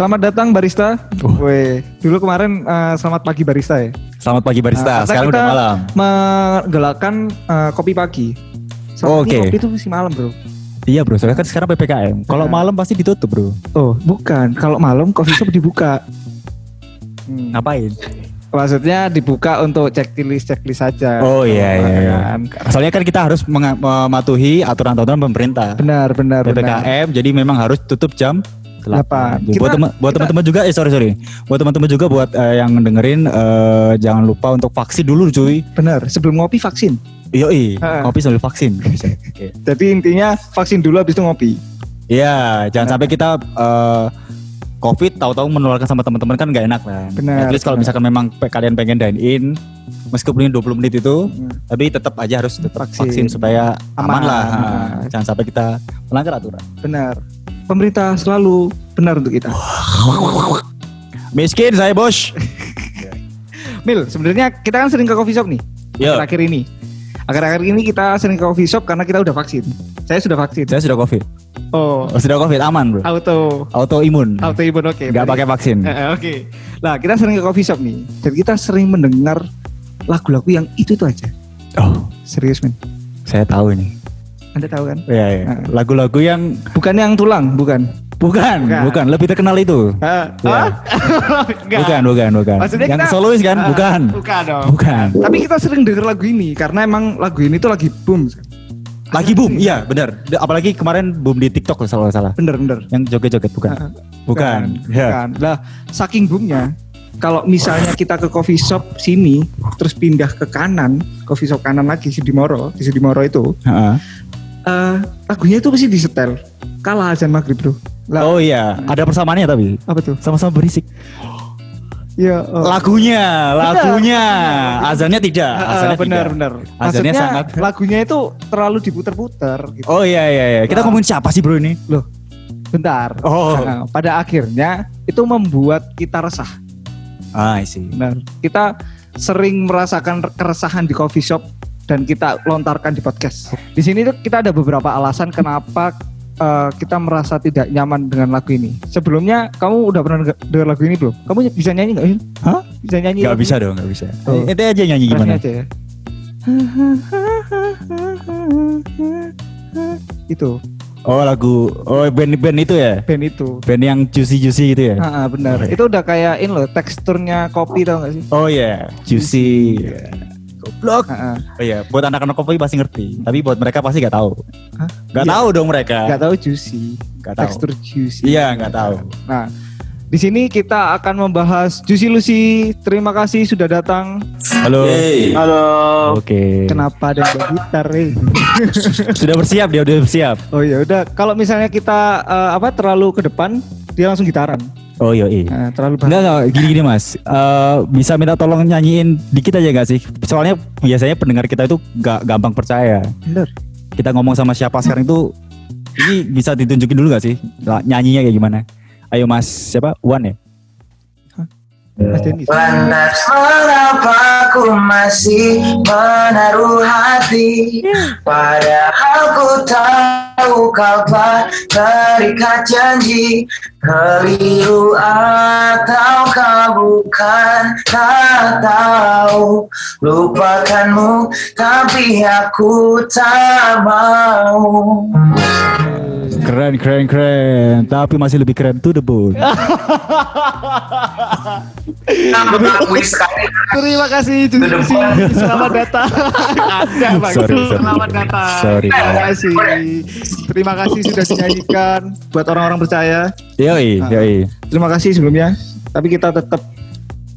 selamat datang barista. Uh. Weh, dulu kemarin eh, selamat pagi barista ya. Selamat pagi barista. Nah, Sekarang udah malam. Menggelakkan eh, kopi pagi. Soalnya Oke. kopi itu masih malam bro. Iya bro, soalnya kan sekarang ppkm. Kalau Nah. malam pasti ditutup bro. Oh bukan, kalau malam coffee shop dibuka. Hmm. Ngapain? Maksudnya dibuka untuk checklist checklist saja. Oh iya iya. iya. Kan? Soalnya kan kita harus mematuhi aturan-aturan pemerintah. Benar benar benar. ppkm, jadi memang harus tutup jam Delapan. 8. Kita- buat teman buat teman-teman juga eh sorry sorry. Buat teman-teman juga buat eh, yang dengerin eh, jangan lupa untuk vaksin dulu cuy. Benar. Sebelum ngopi vaksin. Yoi, Ha. kopi sambil vaksin. Oke. Jadi intinya vaksin dulu habis itu ngopi. Iya, jangan sampai kita eh, COVID tahu-tahu menularkan sama teman-teman kan nggak enak lah. Benar, At least kalau misalkan memang pe- kalian pengen dine in, meskipun ini 20 menit itu, Hmm. tapi tetap aja harus tetap Vaksin. vaksin, supaya Aman. aman, lah. Ha, Jangan sampai kita melanggar aturan. Benar. Pemerintah selalu benar untuk kita. Miskin saya bos. Mil, sebenarnya kita kan sering ke coffee shop nih. Yo, Akhir-akhir ini. Akhir-akhir ini kita sering ke coffee shop karena kita udah vaksin. Saya sudah vaksin. saya sudah COVID. Oh, Oh, sudah COVID aman bro. auto Autoimun. autoimun oke. Nggak pakai vaksin. Eh, Oke. Nah, kita sering ke coffee shop nih. Dan kita sering mendengar lagu-lagu yang itu itu aja. Oh, Serius, men. saya tahu ini. Anda tahu kan? Iya, iya. Ah. Lagu-lagu yang Bukan yang tulang, bukan. bukan, Bukan. bukan, lebih terkenal itu. Ah, Ya. Enggak. Bukan, bukan, bukan. Maksudnya yang kita- solois kan? Ah, bukan. Bukan dong. Bukan. Tapi kita sering denger lagu ini karena emang lagu ini tuh lagi boom. Lagi boom, iya benar. Apalagi kemarin boom di TikTok kalau salah salah. Bener bener. Yang joget-joget bukan? Ah, Bukan. Ya. Bukan. Lah, saking boomnya, kalau misalnya kita ke coffee shop sini, terus pindah ke kanan, coffee shop kanan lagi Sudimoro, di Sudimoro itu, Heeh. Eh lagunya itu pasti disetel. Kalah azan maghrib bro. Lah, Oh iya, ada persamaannya tapi apa tuh? sama-sama berisik. Ya, oh. Lagunya, lagunya, azannya tidak. Ah, Azannya benar tidak. benar. Azannya Maksudnya sangat. lagunya itu terlalu diputer-puter gitu. Oh iya iya iya. Kita Nah. ngomongin siapa sih bro ini? Bentar. Oh. Nah, pada akhirnya itu membuat kita resah. Ah, sih. Benar. Kita sering merasakan keresahan di coffee shop dan kita lontarkan di podcast. Di sini tuh kita ada beberapa alasan kenapa eh, kita merasa tidak nyaman dengan lagu ini. Sebelumnya kamu udah pernah dengar lagu ini belum? Kamu bisa nyanyi nggak? Hah? Bisa nyanyi? Gak bisa dong, gak bisa. Oh. Ente aja nyanyi gimana? aja ya. itu Oh lagu, oh band-band itu ya? band itu. Band yang juicy-juicy gitu ya? Ah, benar. Oh, iya. Itu udah kayak ini loh teksturnya kopi tau gak sih? Oh iya, juicy. Goblok. Ah. Oh iya, buat anak-anak kopi pasti ngerti. Tapi buat mereka pasti gak tahu. Hah? Gak Iya. tahu dong mereka. Gak tahu juicy. Gak tahu. Tekstur juicy. Iya, nggak tahu. Nah, di sini kita akan membahas Juicy Lucy. Terima kasih sudah datang. Halo. Halo. Oke. Kenapa ada yang bawa gitar? eh? Sudah bersiap dia, udah bersiap. Oh ya udah. Kalau misalnya kita eh, apa terlalu ke depan, dia langsung gitaran. Oh iya, iya. Nah, terlalu banyak. Enggak, enggak, gini-gini mas Eh, Bisa minta tolong nyanyiin dikit aja gak sih? Soalnya biasanya pendengar kita itu gak gampang percaya Bener. Kita ngomong sama siapa sekarang itu Ini bisa ditunjukin dulu gak sih? Nyanyinya kayak gimana? Ayo mas, siapa? Wan ya? Denis. Lantas mengapa ku masih menaruh hati? Padahal ku tahu kau telah terikat janji. Keliru atau kau bukan tak tahu. Lupakanmu tapi aku tak mau Keren, keren, keren Tapi masih lebih keren to the bone Terima kasih Lucy. Selamat datang. Ada Bang. Sorry. Selamat datang. Sorry. Terima kasih. Terima kasih sudah dinyanyikan buat orang-orang percaya. Yoi, Ah. yoi Terima kasih sebelumnya. Tapi kita tetap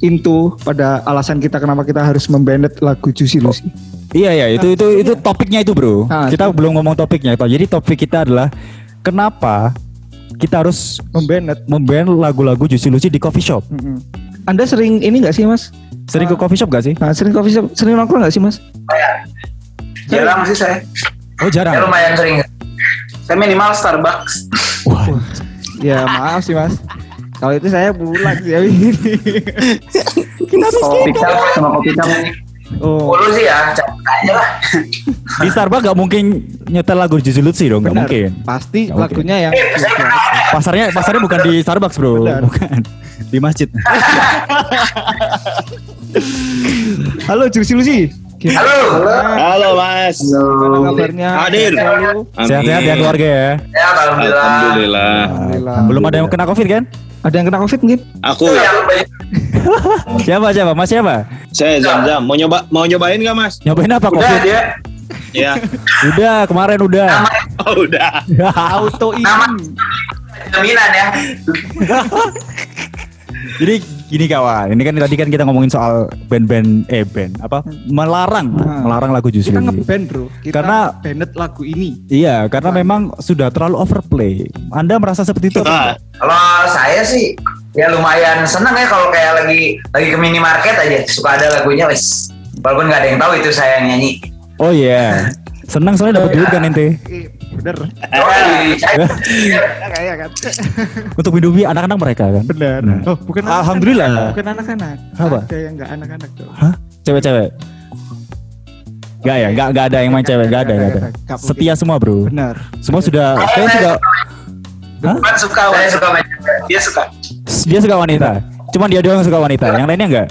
into pada alasan kita kenapa kita harus membandet lagu Juicy Lucy. Iya, iya, itu, itu, itu topiknya itu bro Ah, Kita belum ngomong topiknya Jadi topik kita adalah Kenapa kita harus Membandet. memban lagu-lagu Juicy Lucy di coffee shop Mm-mm. Anda sering ini nggak sih mas? Sering ke coffee shop gak sih? Nah, sering coffee shop, sering nongkrong nggak sih mas? Jarang sih saya Oh jarang Ya lumayan sering Saya minimal Starbucks Wah, Ya maaf sih mas. Kalau itu saya pulang sih. Kopi cup sama kopi cup oh, Dulu sih ya Cepet aja lah Di Starbucks gak mungkin nyetel lagu Lucy dong, gak mungkin. Pasti mungkin. lagunya yang Eh, saya Pasarnya pasarnya bukan di Starbucks, Bro. Benar. Bukan. Di masjid. Halo. Gimana? Halo. Halo Mas. Gimana kabarnya? Hadir. Sehat-sehat ya keluarga ya. Ya, alhamdulillah. Alhamdulillah. Alhamdulillah. Belum ada yang kena Covid kan? Ada yang kena Covid mungkin? Aku Ya, banyak. Siapa siapa? Mas siapa? saya jam-jam mau nyoba mau nyobain nggak Mas? Nyobain apa Udah Covid? dia. Ya. Udah, kemarin udah. Oh udah. Auto Nama jaminan ya. Jadi gini kawan, ini kan tadi kan kita ngomongin soal band-band eh band apa melarang Nah. melarang lagu justru. Kita ngeband bro. Kita Karena- banned lagu ini. Iya, karena memang sudah terlalu overplay. Anda merasa seperti itu? Ah, Kalau saya sih ya lumayan senang ya kalau kayak lagi lagi ke minimarket aja suka ada lagunya wes. Walaupun nggak ada yang tahu itu saya yang nyanyi. Oh iya. Senang soalnya dapat duit kan ente. Eh, bener. Kayak kan. Untuk hidupi anak-anak mereka kan. Bener. Nah. Oh, bukan. Alhamdulillah. Bukan anak-anak. Apa? Ada yang nggak anak-anak tuh. Hah? Cewek-cewek? Gak ya, gak, gak ada yang main cewek, gak ada, gak ada. Setia semua bro. Benar. Semua sudah, saya sudah, Hah? Suka, saya suka main Dia suka. dia suka wanita. Cuman dia doang yang suka wanita, yang lainnya enggak?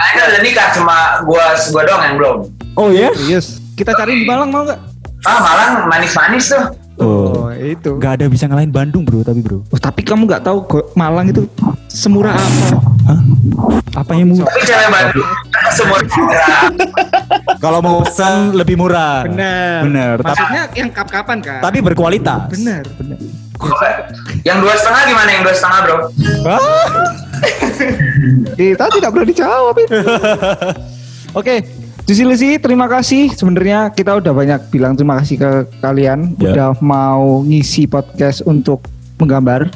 Nah, ini udah nikah cuma gua gua doang yang belum. Oh iya? Serius. Kita cari di Malang mau nggak? Ah, Malang manis-manis tuh. Oh, itu. gak ada bisa ngalahin Bandung bro, tapi bro. Oh, tapi kamu nggak tahu Malang itu semurah apa? Hah? Apa yang murah? Tapi cewek Bandung semua Kalau mau pesan lebih murah. Benar. Benar. Tapi, Maksudnya yang kap-kapan kan? tapi berkualitas. benar. Benar. yang dua setengah gimana yang dua setengah bro? Kita tidak berani jawab itu. Oke, Juicy Lucy, terima kasih. Sebenarnya kita udah banyak bilang terima kasih ke kalian Ya. udah mau ngisi podcast untuk menggambar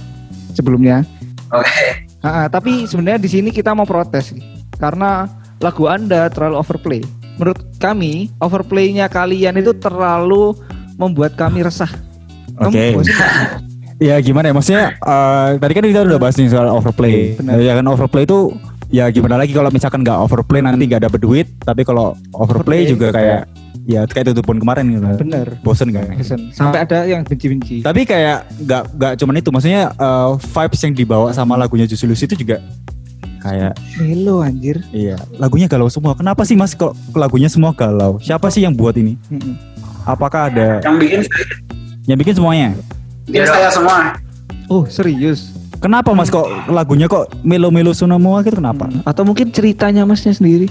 sebelumnya. Oke. Ah, tapi sebenarnya di sini kita mau protes karena lagu Anda terlalu overplay. Menurut kami, overplaynya kalian itu terlalu membuat kami resah. Oke. nggak? Ya gimana ya maksudnya eh, tadi kan kita udah bahas nih soal overplay. Benar. Ya kan overplay itu ya gimana lagi kalau misalkan nggak overplay nanti nggak dapet duit, tapi kalau overplay, Overplay, juga kayak ya kayak tutupun kemarin gitu. Bener. Bosen kan. Bosan. Sampai ada yang benci-benci. Tapi kayak nggak nggak cuman itu, maksudnya eh, vibes yang dibawa sama lagunya Juicy Lucy itu juga kayak Melo anjir. iya lagunya galau semua. Kenapa sih mas kok lagunya semua galau? Siapa sih yang buat ini? Mm-mm. Apakah ada Yang bikin yang bikin semuanya? bikin saya semua. Oh serius? Kenapa mas kok lagunya kok melo-melo semua gitu kenapa? Hmm. Atau mungkin ceritanya masnya sendiri?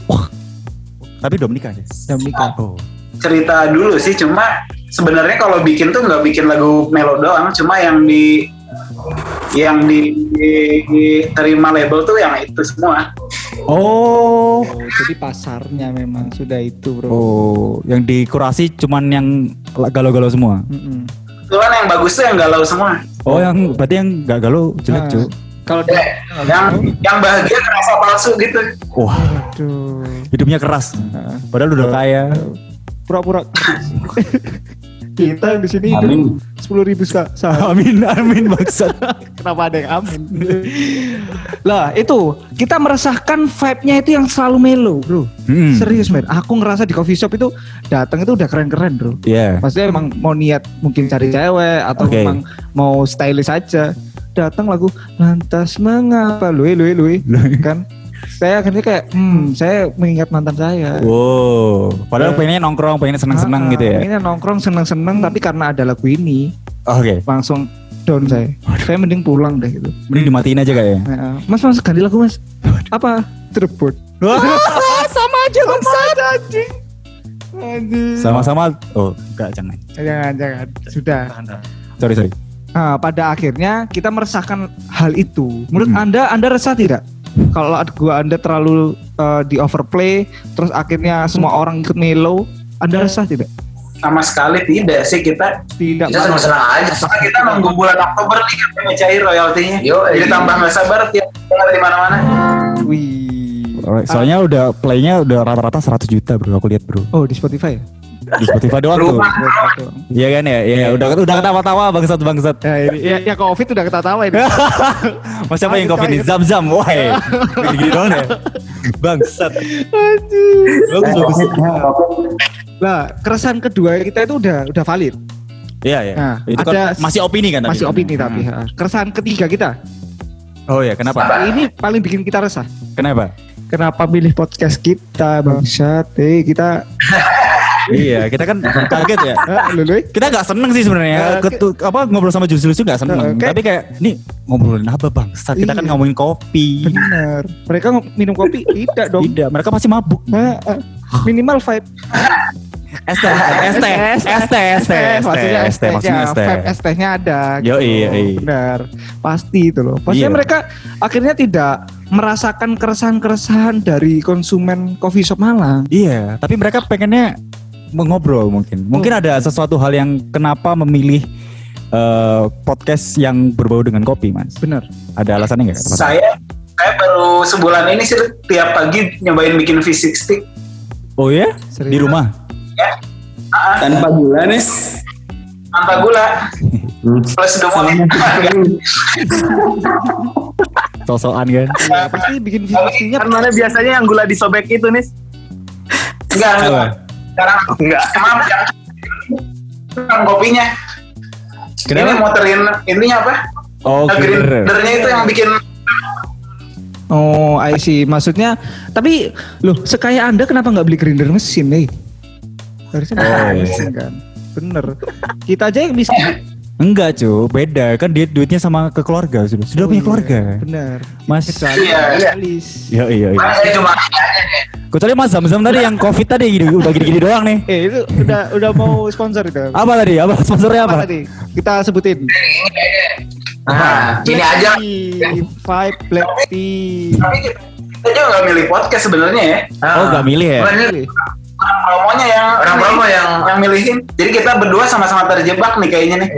Tapi belum nikah ya? Udah menikah. Oh. Cerita dulu sih cuma sebenarnya kalau bikin tuh nggak bikin lagu melo doang, cuma yang di yang di, di- diterima label tuh yang itu semua. Oh. Oh, jadi pasarnya memang sudah itu bro. Oh, yang dikurasi cuman yang galau-galau semua. Mm-mm. Kebetulan yang bagus tuh yang galau semua. Oh, yang berarti yang gak galau jelek, Ah. Cuk. Kalau dia, Yang yang bahagia kerasa palsu gitu. Wah, aduh, hidupnya keras. Ah. Padahal udah kaya. pura-pura. Kita di sini hidup sepuluh ribu saham. Amin, amin bangsat. Kenapa ada yang amin? lah itu kita meresahkan vibe-nya itu yang selalu melo, bro. Hmm. Serius men, aku ngerasa di coffee shop itu datang itu udah keren-keren, bro. Iya. Maksudnya emang mau niat mungkin cari cewek atau Oke. memang mau stylish aja. Datang lagu lantas mengapa luwe luwe luwe kan? Saya akhirnya kayak hmm saya mengingat mantan saya. Wow, padahal Ya. pengennya nongkrong, pengen seneng-seneng Ah, gitu ya. Ini nongkrong seneng-seneng tapi karena ada lagu ini Oke, langsung down saya. Saya mending pulang deh gitu. mending dimatiin aja kayak. Nah, mas mas ganti lagu mas. Apa? Cirebon. sama aja sama aja. Anjing. Sama-sama. Oh, enggak jangan. Jangan jangan. Sudah. Sorry, sorry. Nah, pada akhirnya kita meresahkan hal itu. Menurut Hmm. Anda, Anda resah tidak? Kalau gua Anda terlalu eh, di overplay, terus akhirnya semua orang ikut melo, Anda resah tidak? Sama sekali tidak sih kita Tidak. kita senang senang aja. Soalnya kita nunggu bulan Oktober nih kan pengen cair royaltinya. Yo, jadi tambah nggak sabar tiap di mana-mana. Wih. Alright, Soalnya udah playnya udah rata-rata 100 juta bro, aku lihat bro. Oh, di Spotify ya? Di Spotify doang tuh. Iya kan ya? Iya, udah udah ketawa-tawa bangsat bangsat. Ya, ini, ya, ya COVID udah kita tahu ini. Mas siapa yang covid ini? Zam-zam, wah. Gini doang deh. Bangsat. Bagus bagus. Nah, keresahan kedua kita itu udah udah valid. Iya, iya. Nah, itu ada- kan masih opini kan tadi? Masih opini tapi Hmm. ha. keresahan ketiga kita. Oh iya, kenapa? Ini paling bikin kita resah. Kenapa? Kenapa milih podcast kita bangsat? Eh kita iya, kita kan kaget ya. Kita nggak seneng sih sebenarnya. Eh, Ketu, apa ngobrol sama Jus lucu nggak seneng. Eh, kayak- Tapi kayak nih ngobrolin apa bang? Saat kita kan Iya. ngomongin kopi. Bener. Mereka minum kopi tidak dong. Tidak, mereka masih mabuk. Eh, eh, minimal vibe. ST, ST, ST, ST, maksudnya ST, maksudnya ST. ST-nya ada. Yo, iya. Benar. Pasti itu loh. Pastinya mereka akhirnya tidak merasakan keresahan-keresahan dari konsumen coffee shop Malang. Iya, tapi mereka pengennya mengobrol mungkin. Mungkin ada sesuatu hal yang kenapa memilih eh, podcast yang berbau dengan kopi, Mas. Bener. Ada alasannya nggak? Saya saya baru sebulan ini sih tiap pagi nyobain bikin V60 Oh ya? Serius? Di rumah? Tanpa gula nih. tanpa gula plus demon. Sosokan kan? Ya, pasti bikin visinya Kan mana biasanya yang gula disobek itu nih. Enggak, enggak. Sekarang Enggak. cuma yang yang kopinya. Ini Kenapa? muterin intinya apa? Oh, Nah, grinder. grindernya itu yang bikin Oh, I see. Maksudnya, tapi loh, sekaya Anda kenapa nggak beli grinder mesin nih? Harusnya Oh, oh, iya. mesin kan. Bener. Kita aja yang bisa. Enggak, cu. Beda. Kan dia duitnya sama ke keluarga sudah. Sudah Oh, punya iya. keluarga. Bener. Mas. Kecuali Iya, iya. Iya, iya, iya. Kecuali Mas Zam-Zam tadi yang Covid tadi gini, udah gini-gini doang nih. Eh, itu udah udah mau sponsor itu. Apa tadi? Apa sponsornya Apa apa? tadi? Kita sebutin. nah, gini aja. Tea, Five Black Tea. Tapi kita, juga nggak milih podcast sebenarnya ya. Oh, nggak milih ya? Orang promonya yang orang promo yang yang milihin. Jadi kita berdua sama-sama terjebak nih kayaknya nih.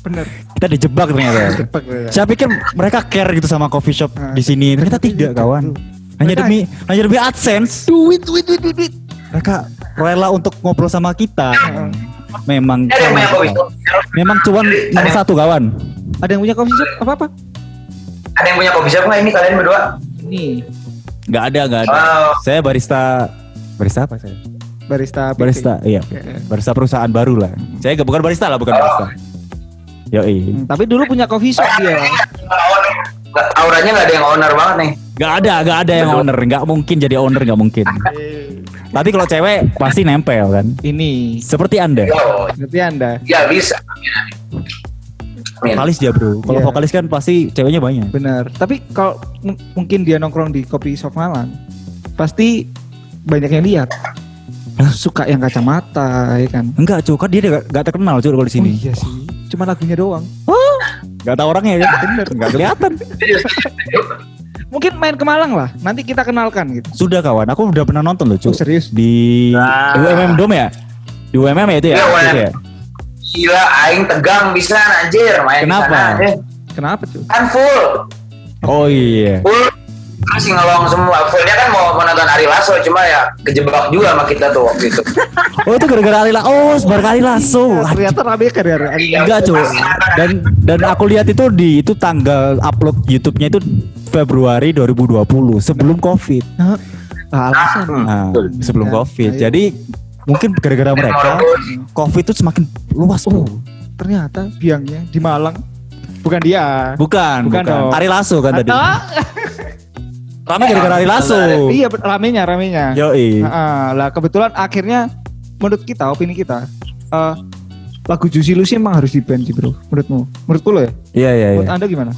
Bener. Kita dijebak ternyata. Cepat ya. Saya pikir mereka care gitu sama coffee shop Nah, di sini. Ternyata tidak, kawan. Hanya Mereka- demi hanya demi AdSense. Duit, duit, duit, duit, duit. Mereka rela untuk ngobrol sama kita. Memang Ada yang punya kopi shop. memang cuan nomor satu kawan. Ada yang punya coffee shop apa apa? Ada yang punya kopi shop nggak ini kalian berdua? Ini Nggak ada, nggak ada. Wow. Saya barista barista apa saya? barista. PT. Barista, iya. Ya. Barista perusahaan baru lah. Saya nggak- bukan barista lah, bukan barista. Yoi. Hmm, tapi dulu punya coffee shop dia. Nggak, auranya nggak ada yang owner banget nih. Nggak ada, nggak ada yang owner. Nggak mungkin jadi owner, nggak mungkin. Tapi kalau cewek pasti nempel kan. Ini Seperti anda. Yo, seperti anda. ya bisa. Vokalis dia bro. Kalau Iya. vokalis kan pasti ceweknya banyak. Benar. Tapi kalau mungkin dia nongkrong di kopi shop Malang, pasti banyak yang lihat. Suka yang kacamata, ya kan? Enggak cuy, kan dia nggak nggak terkenal cuy kalau di sini. Oh iya sih. Cuma lagunya doang. Nggak tahu orangnya kan. Bener. Nggak kelihatan. Mungkin main ke Malang lah. Nanti kita kenalkan gitu. Sudah kawan, aku udah pernah nonton loh cuy. Oh serius? Di Nah. UMM Dome ya? Di UMM ya itu ya? Iya, UMM. ya? Gila, aing tegang bisa anjir main Kenapa? di sana. Eh, Kenapa tuh? kan full. Oh iya. Full. Terus ngelong semua. Fullnya kan mau, mau nonton Ari Lasso, cuma ya kejebak juga sama kita tuh waktu itu. Oh itu gara-gara Ari Lasso. Oh sebarang Ari Lasso. Iya, ternyata rame kan ya. Ari. Enggak cuy. Dan dan aku lihat itu di itu tanggal upload YouTube-nya itu Februari 2020 sebelum Covid. Ah, alasan. Nah, sebelum Ya, Covid. ayo. Jadi mungkin gara-gara mereka Covid itu semakin luas. Oh, Ternyata biangnya di Malang. Bukan dia. bukan, Bukan bukan. Ari Lasso kan tadi. Rame gara-gara Ari Lasso. iya bet- ramenya, ramenya. Yoi. Ah, lah kebetulan akhirnya menurut kita, opini kita, eh, lagu Juicy Lucy emang harus di band sih bro. Menurutmu? Menurutku lo ya? Iya iya Menurut iya. anda gimana?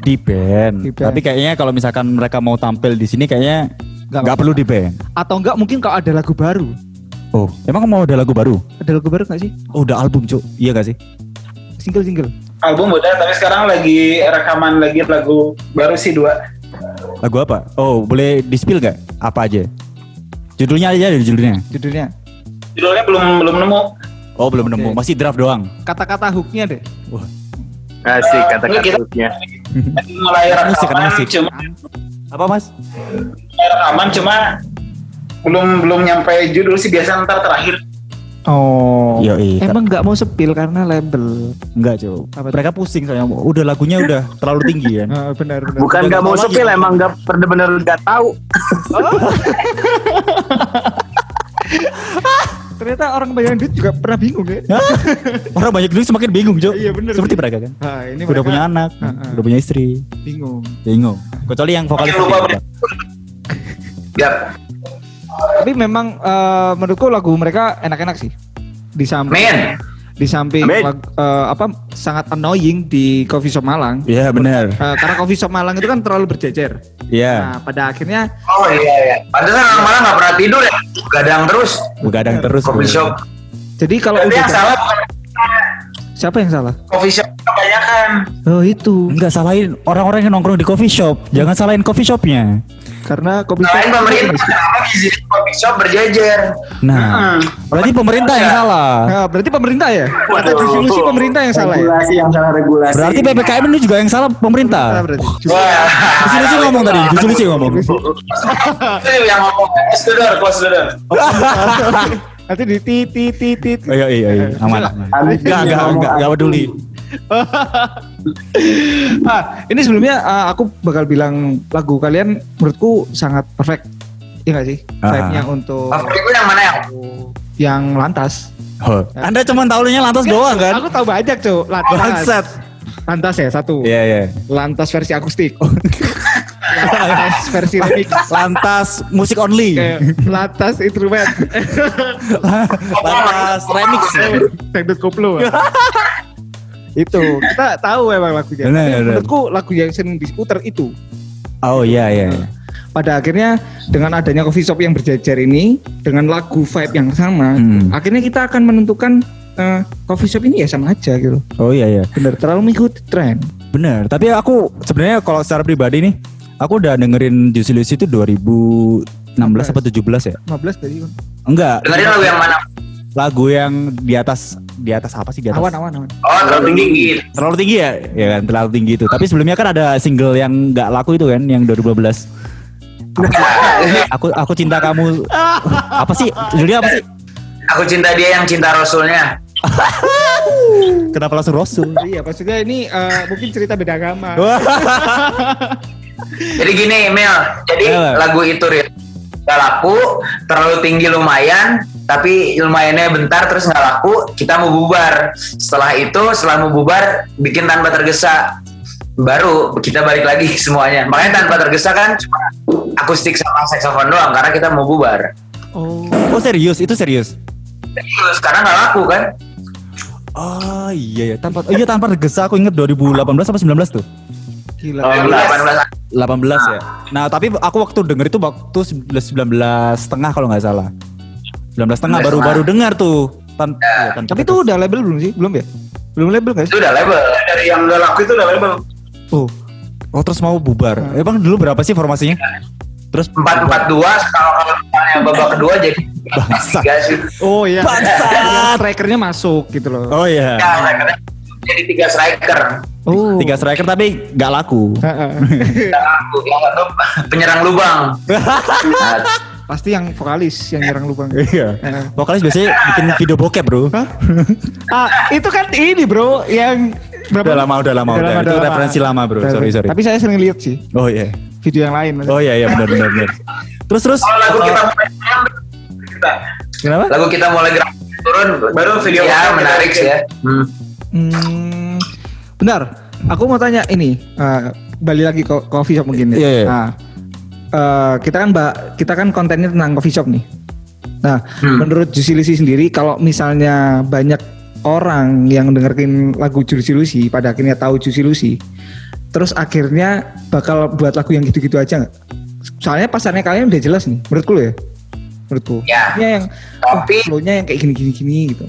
Di band. Di band. Tapi kayaknya kalau misalkan mereka mau tampil di sini kayaknya Nggak perlu di band. Atau enggak mungkin kalau ada lagu baru? Oh, emang mau ada lagu baru? Ada lagu baru nggak sih? Oh, udah album, Cuk. Iya gak sih? Single-single. Album udah, tapi sekarang lagi rekaman lagi lagu baru sih dua. Lagu apa? Oh, boleh di-spill gak? Apa aja? Judulnya aja ada judulnya. Judulnya. Judulnya belum belum nemu. Oh, belum nemu. Oke. Masih draft doang. Kata-kata hooknya deh. Asik Ini kata-kata hooknya. Mulai Musik, rekaman, musik. cuma Apa, Mas? mulai rekaman cuma belum belum nyampe judul sih biasa ntar terakhir. Oh. Iya, iya. Emang nggak mau sepil karena label. Enggak, Cuk. Mereka pusing soalnya. Udah lagunya udah terlalu tinggi kan. Ah, benar benar. Bukan nggak mau sepil emang nggak bener-bener nggak tahu. ternyata orang kebanyakan duit juga pernah bingung ya. Orang banyak duit semakin bingung, Jo. Iya, bener Seperti mereka kan. Nah, ini Udah mereka punya anak, Heeh. udah punya istri. bingung. Bingung. Kecuali yang vokalis. Ya, Tapi memang eh, menurutku lagu mereka enak-enak sih. Di samping di samping eh, apa sangat annoying di coffee shop Malang. Iya, benar. Eh, karena coffee shop Malang itu kan terlalu berjejer. Iya. Nah, pada akhirnya Oh iya iya. Pantesan orang malah nggak pernah tidur ya. Gadang terus. Begadang terus. Coffee shop. jadi kalau udah yang salah siapa yang salah? coffee shop kebanyakan. Oh itu Enggak salahin orang-orang yang nongkrong di coffee shop. Jangan salahin coffee shopnya. Karena coffee shop Selain pemerintah, kenapa izinin coffee shop berjejer? Nah, Hmm. berarti pemerintah yang salah. Nah, berarti pemerintah ya? Atau Waduh. distribusi pemerintah yang salah ya? Regulasi yang salah regulasi. Berarti PPKM ini juga yang salah Pemerintah berarti. Wah. Sih ngomong tadi, sih ngomong. Itu yang ngomong. Close the door, close the door. Nanti di tit tit tit tit. Iya iya iya, aman. aman. Enggak enggak enggak peduli. ah, ini sebelumnya ah, aku bakal bilang lagu kalian menurutku sangat perfect. Iya gak sih? Ah. Vibe-nya untuk Favoritmu yang mana yang? yang lantas. Oh, Anda cuma tahunya lantas doang kan? Aku tahu banyak, Cuk. Lantas. Bangsat. Lantas ya, satu. Iya iya. Lantas versi akustik. lantas versi remix. Lantas musik only. Kayak lantas instrumen. Lantas remix. Dangdut koplo. itu kita tahu memang lagunya. Benar, Tapi benar. menurutku lagu yang sering diputar itu. Oh iya iya. Pada akhirnya dengan adanya coffee shop yang berjejer ini dengan lagu vibe yang sama, Hmm. akhirnya kita akan menentukan eh, coffee shop ini ya sama aja gitu. Oh iya iya. Bener terlalu mengikuti tren. Bener. Tapi aku sebenarnya kalau secara pribadi nih, aku udah dengerin Juicy Lucy itu 2016 apa 17 ya? 15 tadi. Enggak. Dengerin lagu yang mana? Lagu yang di atas di atas apa sih di atas? Awan awan awan. Oh, terlalu tinggi. Terlalu tinggi ya? Ya kan terlalu tinggi itu. Tapi sebelumnya kan ada single yang nggak laku itu kan yang 2012. aku aku cinta kamu apa sih judulnya apa sih Aku cinta dia yang cinta Rasulnya. kenapa langsung Rasul iya maksudnya ini eh, mungkin cerita beda agama. Jadi gini, Mel. Jadi lagu itu Ril, nggak laku, terlalu tinggi lumayan, tapi lumayannya bentar terus nggak laku, kita mau bubar. Setelah itu, setelah mau bubar, bikin tanpa tergesa. Baru kita balik lagi semuanya. Makanya tanpa tergesa kan cuma akustik sama saxophone doang karena kita mau bubar. Oh. oh serius itu serius Terus sekarang nggak laku kan? oh iya ya tanpa oh, iya tanpa tergesa aku inget 2018 apa 19 tuh Gila. 2018. 18 ya nah tapi aku waktu denger itu waktu 19 setengah kalau nggak salah 19 setengah 19 baru setengah. baru dengar tuh Tan iya, tanpa Tapi itu udah label belum sih? Belum ya? Belum label guys? Itu udah label. Dari yang udah laku itu udah label. Oh. oh terus mau bubar Hmm. emang dulu berapa sih formasinya terus Empat empat dua. Kalau kalau misalnya babak kedua jadi sih. Oh iya. Bangsat. Yang strikernya masuk gitu loh. oh iya Ya, jadi tiga striker. Oh. tiga striker tapi nggak laku Heeh. Tidak laku. Yang satu penyerang lubang. Pasti yang vokalis yang nyerang lubang. iya Heeh. vokalis biasanya bikin video bokep bro Hah? ah, itu kan ini bro yang berapa? udah lama udah lama udah, itu lama. referensi lama bro Udah, sorry sorry Tapi saya sering lihat sih oh iya video yang lain. oh iya iya benar benar benar terus terus kalau lagu kita uh, mulai kita, kenapa lagu kita mulai gerak turun baru video ya menarik sih ya. Hmm. Hmm, benar. Aku mau tanya ini, eh, balik lagi ke coffee shop mungkin ya. Iya, iya. Nah, eh, kita kan mbak, kita kan kontennya tentang coffee shop nih. Nah, Hmm. menurut Lucy sendiri, kalau misalnya banyak orang yang dengerin lagu Lucy, pada akhirnya tahu Lucy, terus akhirnya bakal buat lagu yang gitu-gitu aja nggak? Soalnya pasarnya kalian udah jelas nih, menurutku ya. Menurutku. Ya. Ini yang Tapi- oh, yang kayak gini-gini gitu.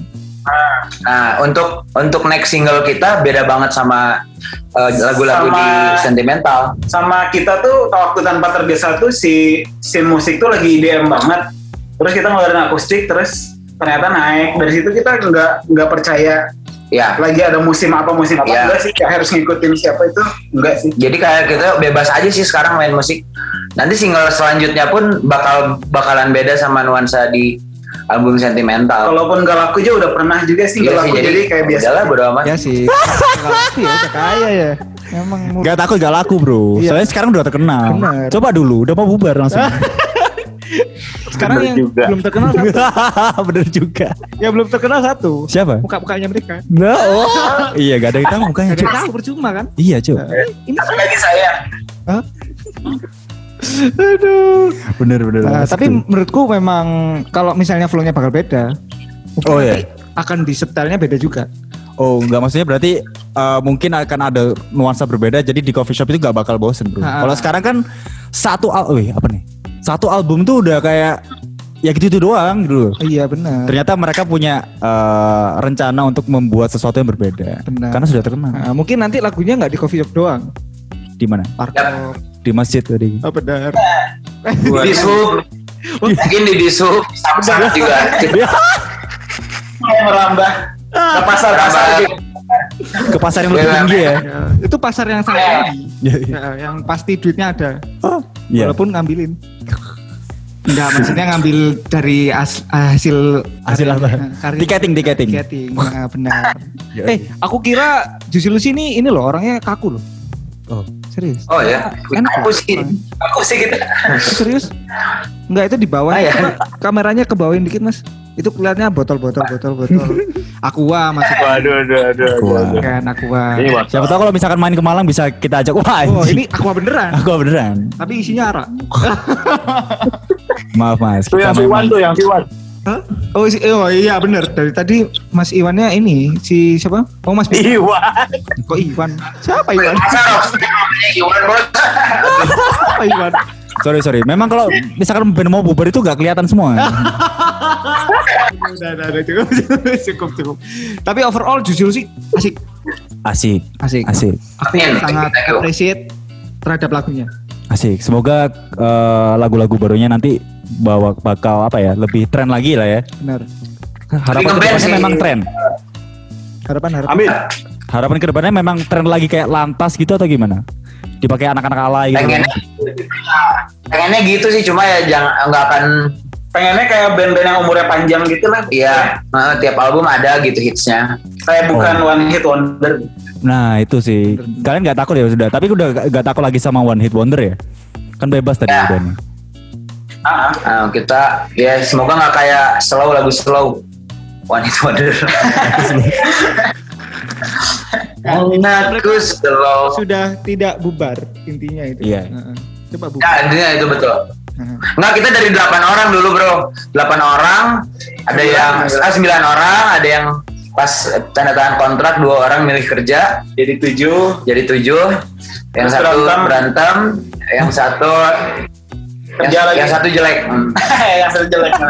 Nah, untuk untuk next single kita beda banget sama uh, lagu-lagu Sama- di sentimental. sama kita tuh waktu tanpa tergesa tuh si scene musik tuh lagi IDM banget terus kita ngeluarin akustik terus ternyata naik dari situ kita nggak nggak percaya Ya. lagi ada musim apa musim apa Iya. enggak sih kayak harus ngikutin siapa itu enggak sih Jadi kayak kita bebas aja sih sekarang main musik. Nanti single selanjutnya pun bakal bakalan beda sama nuansa di album sentimental. kalaupun gak laku aja udah pernah juga sih Iya gak sih, laku jadi, kayak biasa Udahlah bodo amat. Ya sih. Kalau aku ya kaya ya. Emang murah. Gak takut gak laku bro Iya. Soalnya sekarang udah terkenal Benar. Coba dulu Udah mau bubar langsung Sekarang Bener yang juga. belum terkenal satu. Bener juga. yang belum terkenal satu. Siapa? Muka-mukanya mereka. Nah, oh. iya gak ada yang tahu mukanya Gak ada yang tahu percuma kan? Iya cuy. Ini Satu lagi saya. Aduh. Bener bener. Nah, Mas. tapi menurutku memang kalau misalnya flow-nya bakal beda. Oh, iya. Akan di setelnya beda juga. Oh enggak maksudnya berarti eh, mungkin akan ada nuansa berbeda jadi di coffee shop itu gak bakal bosen bro. Kalau sekarang kan satu al wih, apa nih? Satu album tuh udah kayak ya gitu-gitu doang gitu loh. Iya benar. Ternyata mereka punya eh, rencana untuk membuat sesuatu yang berbeda. Benar. Karena sudah terkenal. Nah, mungkin nanti lagunya nggak di coffee shop doang. Di mana? Warkop. Di masjid tadi. Oh benar. Di sub. Mungkin di disub. Samsung juga. Kayak merambah ke pasar pasar. Ke pasar yang lebih Iya, tinggi ya. Ya, itu pasar yang sangat tinggi. Iya, iya. Ya, yang pasti duitnya ada. Iya. Walaupun ngambilin. Enggak, maksudnya ngambil dari as- hasil Hasil apa? karya- Tiketing, tiketing. Tiketing, nah, benar. Iya. eh, aku kira Lucy ini ini loh orangnya kaku loh. Oh. Serius? Oh ya. Enak Aku sih. Aku sih gitu. Serius? Enggak itu di bawah. Ah, ya. Coba kameranya ke bawahin dikit, Mas. Itu kelihatannya botol-botol botol-botol. Aqua maksudnya. Waduh, aduh, aduh, aduh. Wah. aduh. Kan Aqua. Siapa tahu kalau misalkan main ke Malang bisa kita ajak. Wah, Oh, ini Aqua beneran. Aku beneran. Tapi isinya arak. Maaf mas. Tuh yang kita Iwan memang- tuh, yang Iwan. Hah? Oh, oh iya bener. Dari tadi Mas Iwannya ini si siapa? Oh Mas Bima. Iwan. Kok Iwan? Siapa Iwan? Siapa Iwan? Sorry sorry. Memang kalau misalkan band mau bubar itu gak kelihatan semua. udah, udah, udah, cukup, cukup, cukup. Tapi overall jujur sih asik, Asik, asik. asik, Aku sangat appreciate terhadap lagunya. asik. Semoga eh, lagu-lagu barunya nanti bawa bakal apa ya lebih tren lagi lah ya. Benar. Harapan ke depannya memang tren. Harapan harapan. Amin. Harapan ke depannya memang tren lagi kayak lantas gitu atau gimana? Dipakai anak-anak alay gitu. Pengennya, pengennya gitu sih. Cuma ya jangan nggak akan. Pengennya kayak band-band yang umurnya panjang gitu lah. Iya, eh, tiap album ada gitu hitsnya. Kayak bukan Oh. one hit wonder. Nah itu sih. Kalian nggak takut ya sudah. Tapi udah gak, gak takut lagi sama one hit wonder ya? Kan bebas tadi Ya. udah nih. Ah, Nah, kita ya semoga nggak kayak slow lagu slow. One hit wonder. Anakku slow. Sudah tidak bubar intinya itu. Iya. Heeh. Coba bubar. Ya, intinya itu betul. Heeh. Enggak, kita dari 8 orang dulu, Bro. 8 orang, ada yang ah, 9 orang, ada yang pas tanda tangan kontrak dua orang milih kerja jadi tujuh. jadi tujuh yang Terus satu berantem. berantem yang satu yang, Kerja lagi. yang satu jelek Hmm. yang satu jelek.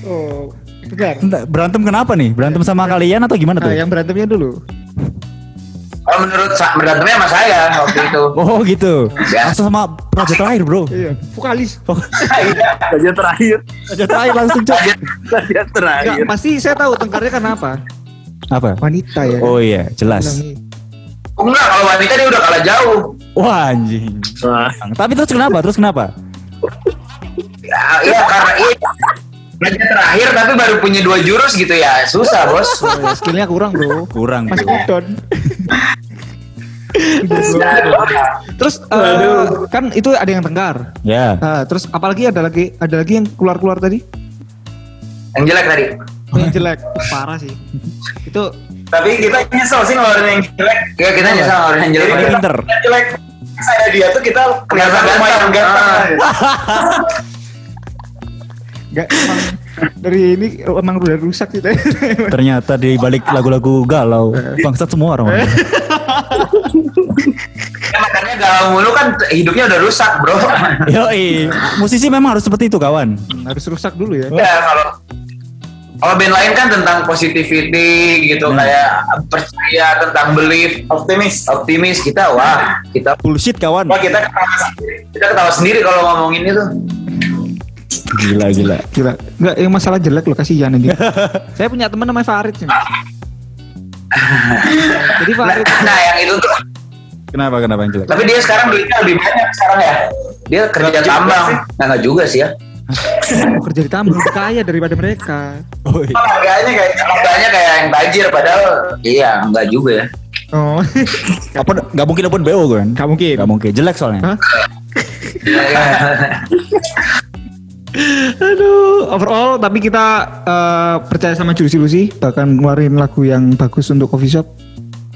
Oh, benar. Bentar, Berantem kenapa nih? Berantem sama kalian atau gimana tuh? Nah, yang berantemnya dulu. kalau menurut sa- berantemnya sama saya waktu itu Oh gitu. Ya. Langsung sama project terakhir bro. Iya, vokalis. Saja terakhir. Project terakhir langsung cok. Saja terakhir. Enggak, pasti saya tahu tengkarnya kenapa. Apa? Wanita ya. Oh iya, jelas. Oh, enggak kalau wanita dia udah kalah jauh Wah anjing. Wah. Tapi terus kenapa? Terus kenapa? Ya, iya karena iya Raja terakhir tapi baru punya dua jurus gitu ya susah bos Oh, ya, skillnya kurang bro. Kurang. Masih udon. terus eh, Waduh. kan itu ada yang tengkar. Ya. Nah, terus apalagi ada lagi ada lagi yang keluar-keluar tadi yang jelek tadi Oh, yang jelek. Parah sih. Itu Tapi kita nyesel sih ngeluarin yang jelek. ya kita nyesal orang yang jelek kita- pinter. Yang jelek saya dia tuh kita kelihatan lumayan ganteng. ganteng. Gak emang dari ini emang udah rusak sih. Ternyata di balik lagu-lagu galau, bangsat semua orang. Ya, makanya galau mulu kan hidupnya udah rusak bro Yoi, musisi memang harus seperti itu kawan. Harus rusak dulu ya. ya kalau kalau band lain kan tentang positivity gitu Hmm. kayak percaya tentang belief Optimis. optimis kita wah kita Bullshit kawan. Wah kita ketawa sendiri. kita ketawa sendiri kalau ngomongin itu Gila gila. Gila. Enggak, yang masalah jelek lo kasihan ini. Saya punya teman namanya Farid sih. Jadi nah, Farid nah yang itu tuh Kenapa kenapa yang jelek? tapi dia sekarang duitnya lebih banyak sekarang ya dia kerja Nggak tambang sih. nah nggak juga sih ya mau kerja di tambang lebih kaya daripada mereka. Oh, iya. Harganya kayak Harganya kayak yang tajir padahal iya nggak juga ya Oh, Apa nggak mungkin open BO kan? nggak mungkin. Nggak mungkin. Jelek soalnya. Hah? Aduh, overall tapi kita eh, percaya sama Juicy Lucy bahkan ngeluarin lagu yang bagus untuk coffee shop.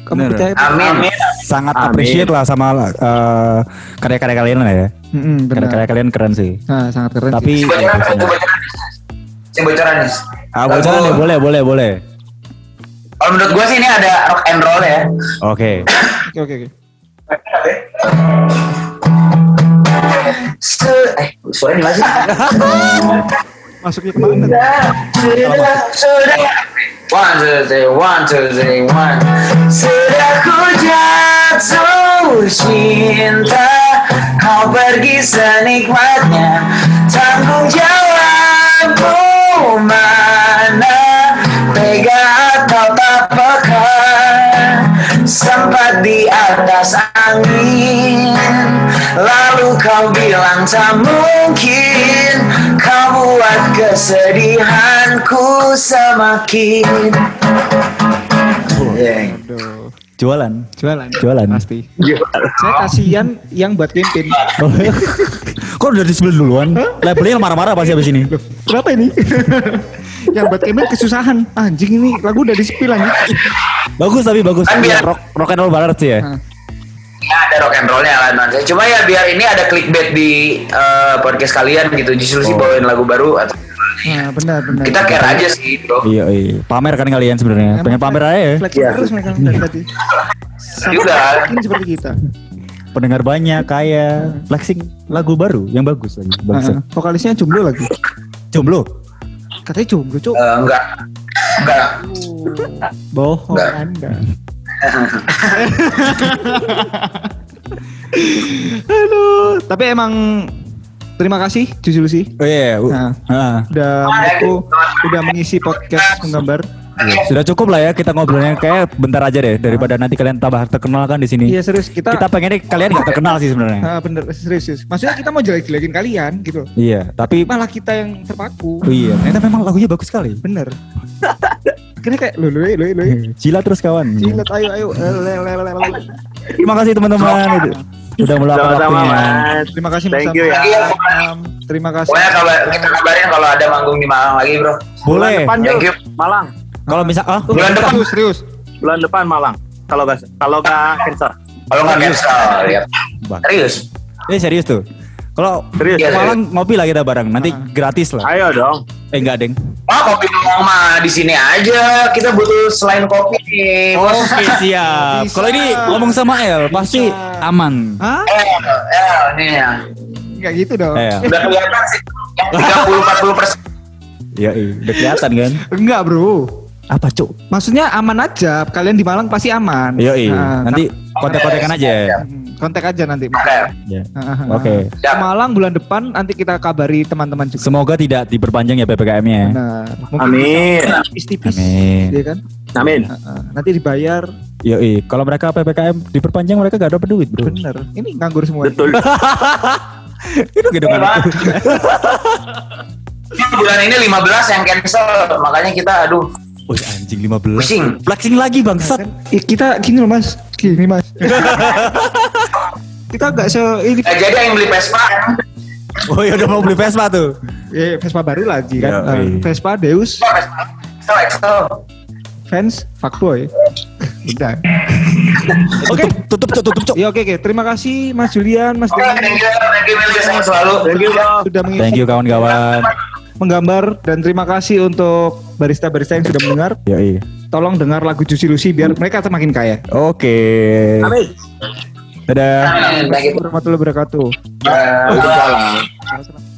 Kamu Bener. percaya? Amin. Sangat Amin. appreciate lah sama eh, karya-karya kalian lah ya. Benar. Karya-karya kalian keren sih. Nah, sangat keren. Tapi sih. Itu bocoran. Nih. ah, bocoran deh, boleh, boleh, boleh. Kalau menurut gue sih ini ada rock and roll ya. Oke. Oke, oke, oke. Se eh suaranya di mana sih? Masuknya ke mana? Sudah, sudah. One, two, three, one, two, three, one. Cinta, kau pergi senikmatnya. Tanggung jawabmu mana? Tega atau tak peka? Sempat di atas angin Lalu kau bilang tak mungkin Kau buat kesedihanku semakin Aduh. Jualan. Jualan. Jualan. Pasti. Saya kasihan yang buat campaign. Oh, Kok udah di sebelum duluan? Labelnya marah-marah pasti habis ini. Kenapa ini? yang buat campaign kesusahan. Anjing ini lagu udah di spill anjing. Bagus tapi bagus. Kan biar- rock, rock and roll banget sih ya. Nah, Ya ada rock and rollnya lah Mas. Cuma ya biar ini ada clickbait di eh, podcast kalian gitu Justru sih Oh. bawain lagu baru atau Nah, benar benar. Kita care aja sih bro Iya, iya. Pamer kan kalian sebenarnya. Pengen pamer aja ya. Iya. terus mereka dari tadi. Sama Juga. seperti kita. Pendengar banyak, kaya, flexing lagu baru yang bagus lagi. Bagus. Nah, vokalisnya jomblo lagi. Jomblo. Katanya jomblo, Cuk. Eh, Enggak Enggak Bohong Enggak. Anda. Aduh, tapi emang terima kasih Juicy Lucy Oh iya. u- Nah. ah. udah menurutku udah mengisi podcast menggambar. Iya, Sudah cukup lah ya kita ngobrolnya kayak bentar aja deh daripada nanti kalian tambah terkenal kan di sini. Iya serius kita, Kita pengennya kalian nggak terkenal sih sebenarnya. Ah, bener serius, serius. Maksudnya kita mau jelek-jelekin kalian gitu. Iya, tapi Malah kita yang terpaku. oh iya, ternyata memang lagunya bagus sekali. Bener. Kira kayak lo lo lo lo. Cila terus kawan. Cilat ayo ayo. Eh. Terima kasih teman-teman udah- meluangkan Sama-sama waktunya. mas. Terima kasih Mas Thank you ya. Um, Terima kasih. Pokoknya kabar, kita kabarin kalau ada manggung di Malang lagi bro Bulan Boleh. depan Thank you Malang. Kalau misal ah, Bulan depan Serius serius. Bulan depan Malang. Kalau gak kalau gak cancel. Kalau nggak cancel lihat Bang. Serius Eh serius tuh. Kalau Serius. Ke Malang ngopi lah kita bareng. Nanti Ah. gratis lah. Ayo dong. Eh enggak, Deng. Oh kopi Malang mah di sini aja Kita butuh selain kopi nih bos Oke, siap. Kalau ini ngomong sama El pasti Bisa. aman. Hah? Eh, eh, ini ya Enggak gitu dong. Eh, Udah kelihatan sih Yang 30-40 persen Iya, iya, udah kelihatan kan? Enggak, Bro. Apa, Cuk? Maksudnya aman aja. Kalian di Malang pasti aman. Iya, iya. Nah, Nanti kontak-kontakan aja. Hmm, kontak aja nanti. Oke Ya. Ah, Oke. Ke Malang bulan depan nanti kita kabari teman-teman juga. Semoga tidak diperpanjang ya PPKM-nya. Benar. Mungkin Amin. tipis-tipis. Amin. Iya kan? Amin. Nanti dibayar. Yo. Kalau mereka PPKM diperpanjang mereka gak dapat duit, Bro. Bener. Ini nganggur semua. Betul. Itu gitu kan. Ini bulan ini 15 yang cancel Makanya kita aduh Wih, anjing 15. Pusing. Flexing lagi, bangsat. Eh, kita gini loh mas. Gini mas. kita nggak se ini Gak jadi yang beli Vespa kan Oh, ya udah mau beli Vespa tuh. eh, Vespa baru lagi kan. Ya, Ah, iya. Vespa Deus Excel Excel fans fuckboy. Udah. Oke, tutup, tutup, tutup, Cuk. Ya oke oke. Terima kasih Mas Julian, Mas Oke Denny thank you Thank you Saya selalu Thank you sudah mengisi Thank you kawan-kawan. menggambar dan terima kasih untuk barista-barista yang sudah mendengar. Yo, iya. Tolong dengar lagu Juicy Lucy biar mereka semakin kaya. Oke. Amin. Dadah. You Warahmatullahi wabarakatuh. Waalaikumsalam.